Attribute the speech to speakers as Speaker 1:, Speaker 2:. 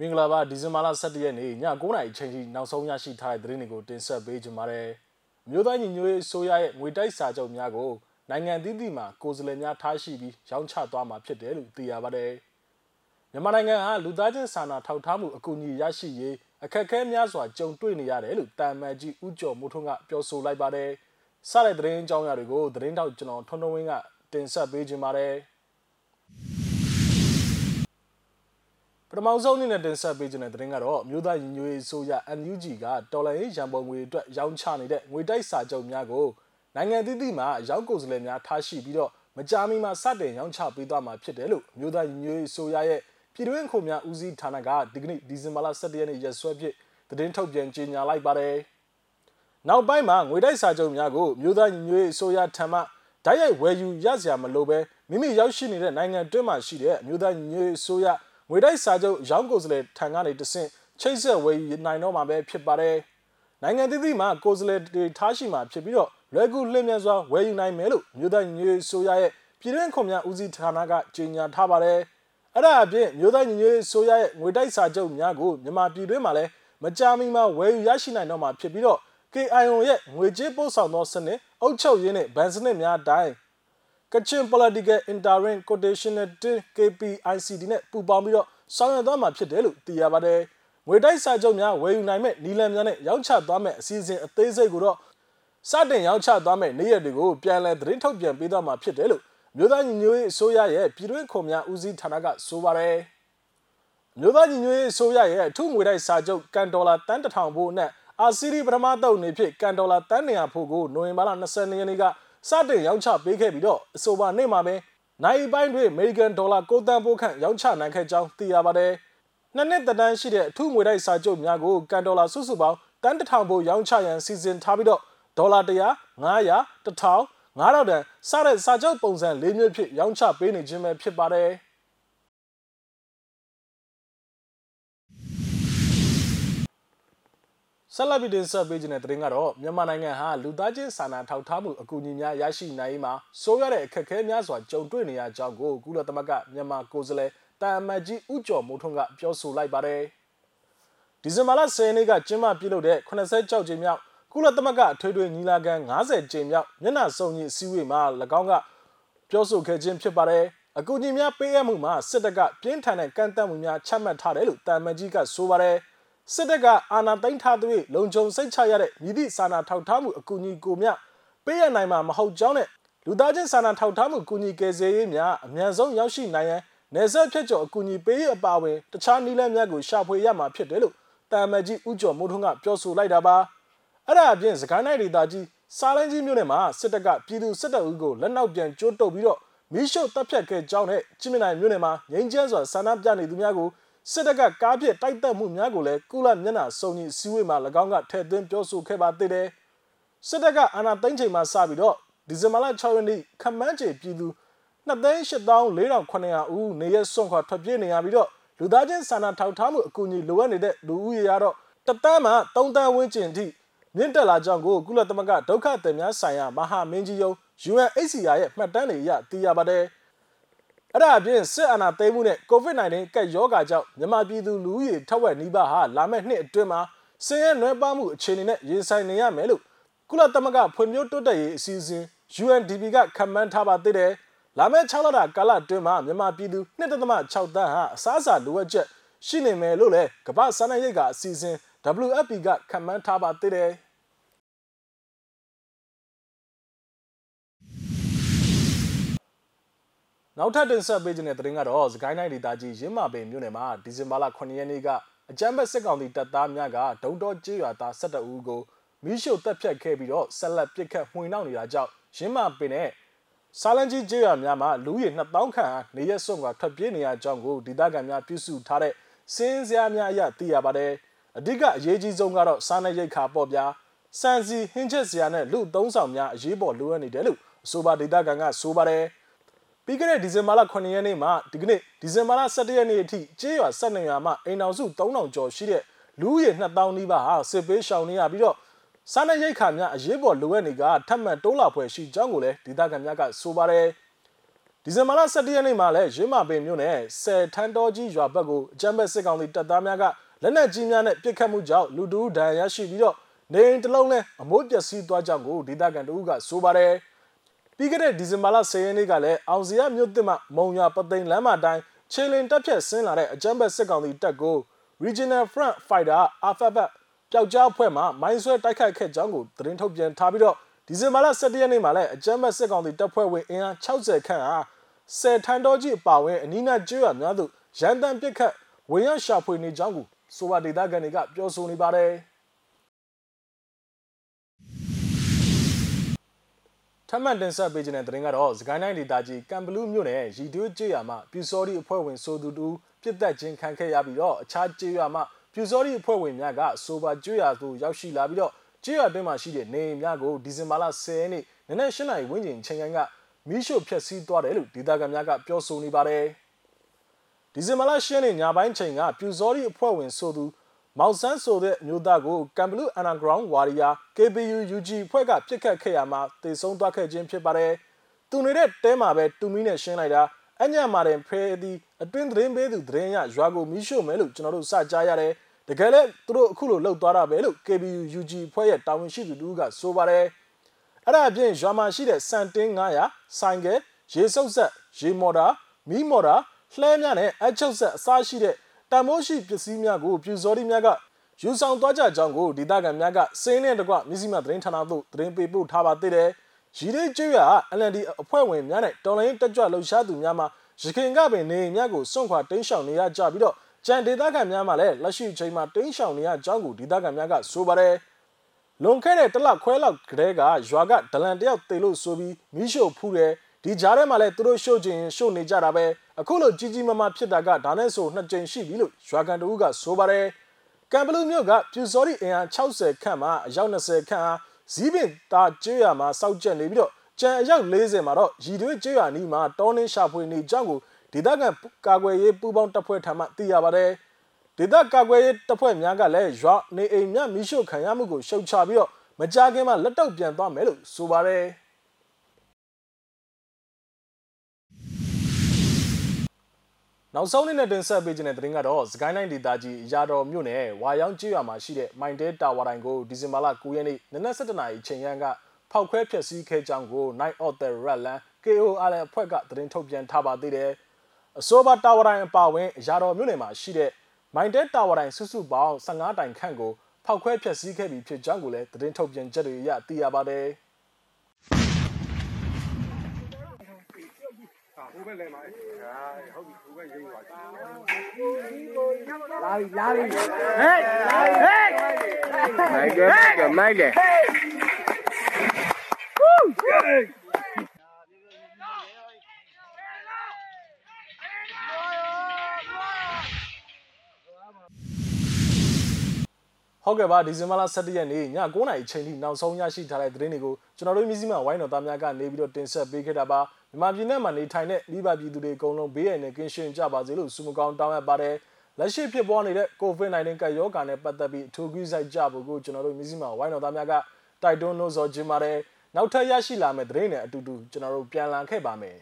Speaker 1: မင်္ဂလာပါဒီဇင်ဘာလ17ရက်နေ့ည9:00နာရီအချိန်ကြီးနောက်ဆုံးရရှိထားတဲ့သတင်းတွေကိုတင်ဆက်ပေးကြပါမယ်။မြို့သားညီညွတ်ရေးဆိုရရဲ့ငွေတိုက်စာချုပ်များကိုနိုင်ငံသီးသီးမှာကိုယ်စားလှယ်များထားရှိပြီးရောင်းချသွားမှာဖြစ်တယ်လို့သိရပါတယ်။မြန်မာနိုင်ငံဟာလူသားချင်းစာနာထောက်ထားမှုအကူအညီရရှိရေးအခက်အခဲများစွာကြုံတွေ့နေရတယ်လို့တာမန်ကြီးဦးကျော်မိုးထွန်းကပြောဆိုလိုက်ပါတယ်။စတဲ့သတင်းအကြောင်းအရာတွေကိုသတင်းတောက်ကျွန်တော်ထွန်းထွန်းဝင်းကတင်ဆက်ပေးကြပါမယ်။ ပထမဆုံးအနေနဲ့တင်ဆက်ပေးခြင်းတဲ့သတင်းကတော့မြို့သားညီညွတ်ရေးဆိုရ NUG ကတော်လိုင်းရေးရန်ပုံငွေအတွက်ရောင်းချနေတဲ့ငွေတိုက်စာချုပ်များကိုနိုင်ငံသီးသီးမှာရောင်းကိုယ်စားလှယ်များထားရှိပြီးတော့မကြာမီမှာစတင်ရောင်းချပေးသွားမှာဖြစ်တယ်လို့မြို့သားညီညွတ်ရေးဆိုရရဲ့ပြည်တွင်းခုများဦးစီးဌာနကဒီကနေ့ဒီဇင်ဘာလ17ရက်နေ့ရက်စွဲဖြင့်သတင်းထုတ်ပြန်ကြေညာလိုက်ပါတယ်။နောက်ပိုင်းမှာငွေတိုက်စာချုပ်များကိုမြို့သားညီညွတ်ရေးဆိုရထံမှဓာတ်ရိုက်ဝယ်ယူရစရာမလိုပဲမိမိရောက်ရှိနေတဲ့နိုင်ငံတွင်းမှာရှိတဲ့မြို့သားညီညွတ်ရေးဆိုရ ငွေတိုက်စာချုပ်ရောင်းကိုယ်စားလှယ်ထံကနေတဆင့်ချိတ်ဆက်ဝယ်ယူနိုင်တော့မှာပဲဖြစ်ပါတယ်။နိုင်ငံသီးသီးမှာကိုယ်စားလှယ်တွေထားရှိမှာဖြစ်ပြီးတော့လွယ်ကူလျင်မြန်စွာဝယ်ယူနိုင်မယ်လို့မြို့သားညီညွတ်ရေးဆိုရရဲ့ပြည်တွင်းခွန်များဦးစီးဌာနကကြေညာထားပါတယ်။အဲ့ဒါအပြင်မြို့သားညီညွတ်ရေးဆိုရရဲ့ငွေတိုက်စာချုပ်များကိုမြန်မာပြည်တွင်းမှာလည်းမကြာမီမှာဝယ်ယူရရှိနိုင်တော့မှာဖြစ်ပြီးတော့ KIO ရဲ့ငွေကြေးပို့ဆောင်သောစနစ်အုပ်ချုပ်ရေးနဲ့ဗန်စနစ်များအတိုင်း ကချင် political interim quotational KPICD နဲ့ပူးပေါင်းပြီးတော့ဆောင်ရွက်သွားမှာဖြစ်တယ်လို့သိရပါတယ်။ငွေတိုက်စာချုပ်များဝယ်ယူနိုင်မဲ့နီလန်များနဲ့ရောင်းချသွားမဲ့အစီအစဉ်အသေးစိတ်ကိုတော့စတင်ရောင်းချသွားမဲ့နေ့ရက်တွေကိုပြန်လည်သတင်းထုတ်ပြန်ပေးသွားမှာဖြစ်တယ်လို့မြို့သားညီညွတ်ရေးအစိုးရရဲ့ပြည်တွင်းခုံများဦးစီးဌာနကဆိုပါတယ်။မြို့သားညီညွတ်ရေးအစိုးရရဲ့အထူးငွေတိုက်စာချုပ်ကန်ဒေါ်လာတန်း1000ဖို့နဲ့အာစီရီပထမတုပ်နေဖြစ်ကန်ဒေါ်လာတန်း200ဖို့ကိုနိုဝင်ဘာလ20ရက်နေ့က စတင်ရောင်းချပေးခဲ့ပြီးတော့အဆိုပါနေ့မှာပဲနိုင်ပိုင်းတွင်အမေရိကန်ဒေါ်လာ6တန်းပိုးခန့်ရောင်းချနိုင်ခဲ့ကြောင်းသိရပါတယ်။နှစ်နှစ်သက်တမ်းရှိတဲ့အထူးငွေတိုက်စာချုပ်များကိုကန်ဒေါ်လာစုစုပေါင်းတန်းတစ်ထောင်ပိုးရောင်းချရန်စီစဉ်ထားပြီးတော့ဒေါ်လာ100 900 1000 9000တန်စတဲ့စာချုပ်ပုံစံ၄မျိုးဖြစ်ရောင်းချပေးနေခြင်းပဲဖြစ်ပါတယ်။ ဆက်လက်ပြီးတင်ဆက်ပေးခြင်းတဲ့သတင်းကတော့မြန်မာနိုင်ငံဟာလူသားချင်းစာနာထောက်ထားမှုအကူအညီများရရှိနိုင်မှာစိုးရတဲ့အခက်အခဲများစွာကြုံတွေ့နေရကြောင်းကိုကုလသမဂ္ဂမြန်မာကိုယ်စားလှယ်တာအမတ်ကြီးဦးကျော်မိုးထွန်းကပြောဆိုလိုက်ပါတယ်။ဒီဇင်ဘာလ10ရက်နေ့ကကျင်းပပြုလုပ်တဲ့86ကြိမ်မြောက်ကုလသမဂ္ဂအထွေထွေညီလာခံ90ကြိမ်မြောက်မျက်နှာစုံညီအစည်းအဝေးမှာ၎င်းကပြောဆိုခဲ့ခြင်းဖြစ်ပါတယ်။အကူအညီများပေးအပ်မှုမှာစစ်တပ်ကပြင်းထန်တဲ့ကန့်သတ်မှုများချမှတ်ထားတယ်လို့တာအမတ်ကြီးကဆိုပါတယ်။ စစ်တပ်ကအာဏာသိမ်းထားသူလုံခြုံစိတ်ချရတဲ့မြည်သည့်စာနာထောက်ထားမှုအကူအညီကိုမျှပေးရနိုင်မှာမဟုတ်ကြောင်းနဲ့လူသားချင်းစာနာထောက်ထားမှုအကူအညီကယ်ဆယ်ရေးများအမြန်ဆုံးရောက်ရှိနိုင်ရန်နယ်စပ်ဖြတ်ကျော်အကူအညီပေးရေးအပါအဝင်တခြားနည်းလမ်းများကိုရှာဖွေရမှာဖြစ်တယ်လို့တာမန်ကြီးဦးကျော်မိုးထွန်းကပြောဆိုလိုက်တာပါအဲ့ဒါအပြင်စကိုင်းနိုင်ဒေသကြီးစားလန်းကြီးမြို့နယ်မှာစစ်တပ်ကပြည်သူစစ်တပ်ဦးကိုလက်နောက်ပြန်ကျိုးတုပ်ပြီးတော့မီးရှို့တပ်ဖြတ်ခဲ့ကြောင်းနဲ့ချင်းမြနိုင်မြို့နယ်မှာငိမ့်ကျန်းစွာဆန္ဒပြနေသူများကို စစ်တပ်ကကားပြစ်တိုက်တက်မှုများကိုလည်းကုလမျက်နှာစုံညီစီးဝေးမှာ၎င်းကထည့်သွင်းပြောဆိုခဲ့ပါသေးတယ်။စစ်တပ်ကအာဏာသိမ်းချိန်မှာစပြီးတော့ဒီဇင်ဘာလ6ရက်နေ့ခမန်းချေပြည်သူ2,84,900ဦးနေရစွန့်ခွာထွက်ပြေးနေရပြီးတော့လူသားချင်းစာနာထောက်ထားမှုအကူအညီလိုအပ်နေတဲ့လူဦးရေကတော့တသန်းမှ3သန်းဝန်းကျင်ထိမြင့်တက်လာကြောင်းကိုကုလသမဂ္ဂဒုက္ခသည်များဆိုင်ရာမဟာမင်းကြီးရုံး UNHCR ရဲ့မှတ်တမ်းတွေအရသိရပါတယ်။ အဲ့ဒါအပြင်စစ်အာဏာသိမ်းမှုနဲ့ COVID-19 ကပ်ရောဂါကြောင့်မြန်မာပြည်သူလူဦးရေထက်ဝက်နီးပါးဟာလာမယ့်နှစ်အတွင်းမှာဆင်းရဲနွမ်းပါးမှုအခြေအနေနဲ့ရင်ဆိုင်နေရမယ်လို့ကုလသမဂ္ဂဖွံ့ဖြိုးတိုးတက်ရေးအစီအစဉ် UNDP ကခန့်မှန်းထားပါသေးတယ်။လာမယ့်6လတာကာလအတွင်းမှာမြန်မာပြည်သူ1.6သန်းဟာအစားအစာလိုအပ်ချက်ရှိနေမယ်လို့လည်းကမ္ဘာ့စားနပ်ရိက္ခာအစီအစဉ် WFP ကခန့်မှန်းထားပါသေးတယ်။ နောက်ထပ်တင်ဆက်ပေးခြင်းတဲ့သတင်းကတော့စကိုင်းတိုင်းဒေသကြီးရင်းမာပင်မြို့နယ်မှာဒီဇင်ဘာလ9ရက်နေ့ကအကြမ်းဖက်စစ်ကောင်စီတပ်သားများကဒုံတော်ကျေးရွာသား17ဦးကိုမိရှို့တပ်ဖြတ်ခဲ့ပြီးတော့ဆက်လက်ပစ်ခတ်မှွေနှောက်နေတာကြောင့်ရင်းမာပင်နဲ့စာလန်ကြီးကျေးရွာများမှာလူရည်2000ခန့်ဟာနေရက်စွန့်ကထွက်ပြေးနေရကြောင်းကိုဒေသခံများပြုစုထားတဲ့စင်းစရာများအရသိရပါတယ်အဓိကအရေးကြီးဆုံးကတော့စားနပ်ရိက္ခာပေါ့ဗျာစံစီဟင်းချက်စရာနဲ့လူသုံးဆောင်များအရေးပေါ်လိုအပ်နေတယ်လို့အဆိုပါဒေသခံကဆိုပါတယ် ပြီးခဲ့တဲ့ဒီဇင်ဘာလ9ရက်နေ့မှဒီကနေ့ဒီဇင်ဘာလ17ရက်နေ့အထိကျေးရွာ12ရွာမှအိမ်တော်စု3000ကျော်ရှိတဲ့လူဦးရေ2000နီးပါးဟာစစ်ပေးရှောင်နေရပြီးတော့စားနပ်ရိက္ခာများအရေးပေါ်လိုအပ်နေကထပ်မံတိုးလာဖွယ်ရှိကြောင်းကိုလည်းဒေသခံများကဆိုပါတယ်ဒဒီဇင်ဘာလ17ရက်နေ့မှာလည်းရင်းမာပင်မြို့နယ်ဆယ်ထန်းတော်ကြီးရွာဘက်ကိုအကြမ်းဖက်စစ်ကောင်စီတပ်သားများကလက်နက်ကြီးများနဲ့ပစ်ခတ်မှုကြောင့်လူတူဒဏ်ရာရရှိပြီးတော့နေအိမ်တစ်လုံးနဲ့အမိုးပျက်စီးသွားကြောင်းကိုဒေသခံတို့ကဆိုပါတယ် ပြီးခဲ့တဲ့ဒီဇင်ဘာလ10ရက်နေ့ကလည်းအောင်စရမြို့တစ်မှမုံရွာပသိမ်လမ်းမတိုင်းခြေလင်တက်ဖြတ်ဆင်းလာတဲ့အကြမ်းဖက်စစ်ကောင်စီတပ်ကို Regional Front Fighter Alphabet ပျောက်ကြားအဖွဲ့မှမိုင်းဆွဲတိုက်ခိုက်ခဲ့ကြောင်းကိုသတင်းထုတ်ပြန်ထားပြီးတော့ဒီဇင်ဘာလ17ရက်နေ့မှာလည်းအကြမ်းဖက်စစ်ကောင်စီတပ်ဖွဲ့ဝင်အင်အား60ခန့်ဟာဆယ်ထန်တော်ကြီးအပါဝင်အနီးနားကျွော်များသို့ရန်တမ်းပစ်ခတ်ဝင်ရောက်ရှာဖွေနေကြောင်းကိုဆိုပါဒေသခံတွေကပြောဆိုနေပါတယ် ထပ်မံတင်ဆက်ပေးခြင်းတဲ့သတင်းကတော့စကိုင်းတိုင်းဒေသကြီးကံဘလူးမြို့နယ်ရီတွဲကျေးရွာမှာပြူစောရီအဖွဲ့ဝင်ဆိုသူတူပြစ်တက်ခြင်းခံခဲ့ရပြီးတော့အခြားကျေးရွာမှာပြူစောရီအဖွဲ့ဝင်များကဆိုပါကျွေးရွာသို့ရောက်ရှိလာပြီးတော့ကျေးရွာတွင်းမှာရှိတဲ့နေအိမ်များကိုဒီဇင်ဘာလ10ရက်နေ့နနက်၈နာရီဝန်းကျင်ချိန်ကမီးရှို့ဖျက်ဆီးသွားတယ်လို့ဒေသခံများကပြောဆိုနေပါတယ်ဒီဇင်ဘာလ10ရက်နေ့ညပိုင်းချိန်ကပြူစောရီအဖွဲ့ဝင်ဆိုသူ မောင်ဆန်းဆိုတဲ့မြို့သားကိုကမ်ဘလူး Underground Warrior KPU UG ဖွဲ့ကပြစ်ခတ်ခဲ့ရမှာတေဆုံးသွားခဲ့ခြင်းဖြစ်ပါတယ်။သူနေတဲ့တဲမှာပဲတူမီနဲ့ရှင်းလိုက်တာအညံ့မာတဲ့ဖဲသည်အတွင်းသတင်းပေးသူသတင်းရရွာကိုမီးရှို့မယ်လို့ကျွန်တော်တို့စကြားရတယ်။တကယ်လည်းသူတို့အခုလိုလှုပ်သွားတာပဲလို့ KPU UG ဖွဲ့ရဲ့တာဝန်ရှိသူတူကဆိုပါတယ်။အဲ့ဒါအပြင်ရွာမှာရှိတဲ့စန်တင်း900ဆိုင်ကယ်ရေစုပ်ဆက်ရေမော်တာမီးမော်တာလှဲများနဲ့အချုပ်ဆက်အစားရှိတဲ့ တန်မိုးရှိပစ္စည်းများကိုပြူစော်ဒီများကယူဆောင်သွားကြကြောင်းကိုဒေသခံများကစင်းနဲ့တကွမြစည်းမသတင်းဌာနသို့သတင်းပေးပို့ထားပါသေးတယ်။ရီလေးကျွရ LND အဖွဲ့ဝင်များနဲ့တော်လိုင်းတက်ကြွလှုပ်ရှားသူများမှာရခိုင်ကပင်နေများကိုစွန့်ခွာတင်းရှောင်နေရကြပြီးတော့ကြံဒေသခံများမှလည်းလက်ရှိချိန်မှာတင်းရှောင်နေရကြောင်းကိုဒေသခံများကဆိုပါတယ်။လွန်ခဲ့တဲ့တလခွဲလောက်ကတည်းကရွာကဒလန်တယောက်တေလို့ဆိုပြီးမိရှို့ဖူးတယ်ဒီကြားထဲမှာလည်းသူတို့ရှို့ခြင်းရှို့နေကြတာပဲ အခုလိုကြီးကြီးမားမားဖြစ်တာကဒါနဲ့ဆိုနှစ်ကြိမ်ရှိပြီလို့ရွာကန်တူကဆိုပါတယ်ကံဘလူးမြို့ကပြူစောရီအင်အား60ခန့်မှာအယောက်20ခန့်အားဇီးပင်တာကျွေးရမှာစောက်ကျက်နေပြီးတော့ကျန်အယောက်40မှာတော့ရည်သွေးကျွေးရနီးမှာတောင်းနှင်းရှာဖွေနေကြောင်းကိုဒေသခံကာကွယ်ရေးပူးပေါင်းတပ်ဖွဲ့ထံမှသိရပါတယ်ဒေသကာကွယ်ရေးတပ်ဖွဲ့များကလည်းရွာနေအိမ်များမိရှုခံရမှုကိုရှုတ်ချပြီးတော့မကြခင်မှာလက်တော့ပြန်သွားမယ်လို့ဆိုပါတယ် နောက်ဆုံးနေ့နဲ့တင်ဆက်ပေးခြင်းတဲ့သတင်းကတော့စကိုင်းတိုင်းဒေသကြီးရာတော်မြို့နယ်ဝါရောင်းကျွော်မှာရှိတဲ့မိုင်တဲတာဝါတိုင်းကိုဒီဇင်ဘာလ9ရက်နေ့နနက်7:00နာရီချိန်ရန်ကဖောက်ခွဲဖျက်ဆီးခဲ့ကြောင်းကို Night of the Redland KOR အဖွဲ့ကသတင်းထုတ်ပြန်ထားပါသေးတယ်။အဆိုပါတာဝါတိုင်းအပါအဝင်ရာတော်မြို့နယ်မှာရှိတဲ့မိုင်တဲတာဝါတိုင်းစုစုပေါင်း15တိုင်ခန့်ကိုဖောက်ခွဲဖျက်ဆီးခဲ့ပြီးဖြစ်ကြောင်းကိုလည်းသတင်းထုတ်ပြန်ချက်တွေအရသိရပါတယ်။
Speaker 2: ဟိုဘက်လဲမှာဟာဟုတ်ပြီဟိုဘက်ရိမ့်ပါ
Speaker 3: လာပြီလာပြီဟေးဟေး
Speaker 2: မိုက်တယ်မိုက်တယ်
Speaker 1: ဟုတ်ကဲ့ပါဒီဇင်ဘာလ17ရက်နေ့ည9:00နာရီချိန်ထိနောက်ဆုံးရရှိထားတဲ့သတင်းတွေကိုကျွန်တော်တို့မျိုးစိမဝိုင်းတော်သားများကနေပြီးတော့တင်ဆက်ပေးခဲ့တာပါ မြန်မာပြည်နယ်မှာနေထိုင်တဲ့မိဘပြည်သူတွေအကုန်လုံးဘေးရန်နဲ့ကင်းရှင်းကြပါစေလို့ဆုမကောင်းတောင်းအပ်ပါတယ်လက်ရှိဖြစ်ပေါ်နေတဲ့ COVID-19 ကပ်ရောဂါနဲ့ပတ်သက်ပြီးအထူးကြီးစိုက်ကြဖို့ကိုကျွန်တော်တို့မျိုးစိမဝိုင်းတော်သားများကတိုက်တွန်းလို့ဆိုခြင်းပါတယ်နောက်ထပ်ရရှိလာမယ့်သတင်းတွေအတူတူကျွန်တော်တို့ပြန်လည်ခဲ့ပါမယ်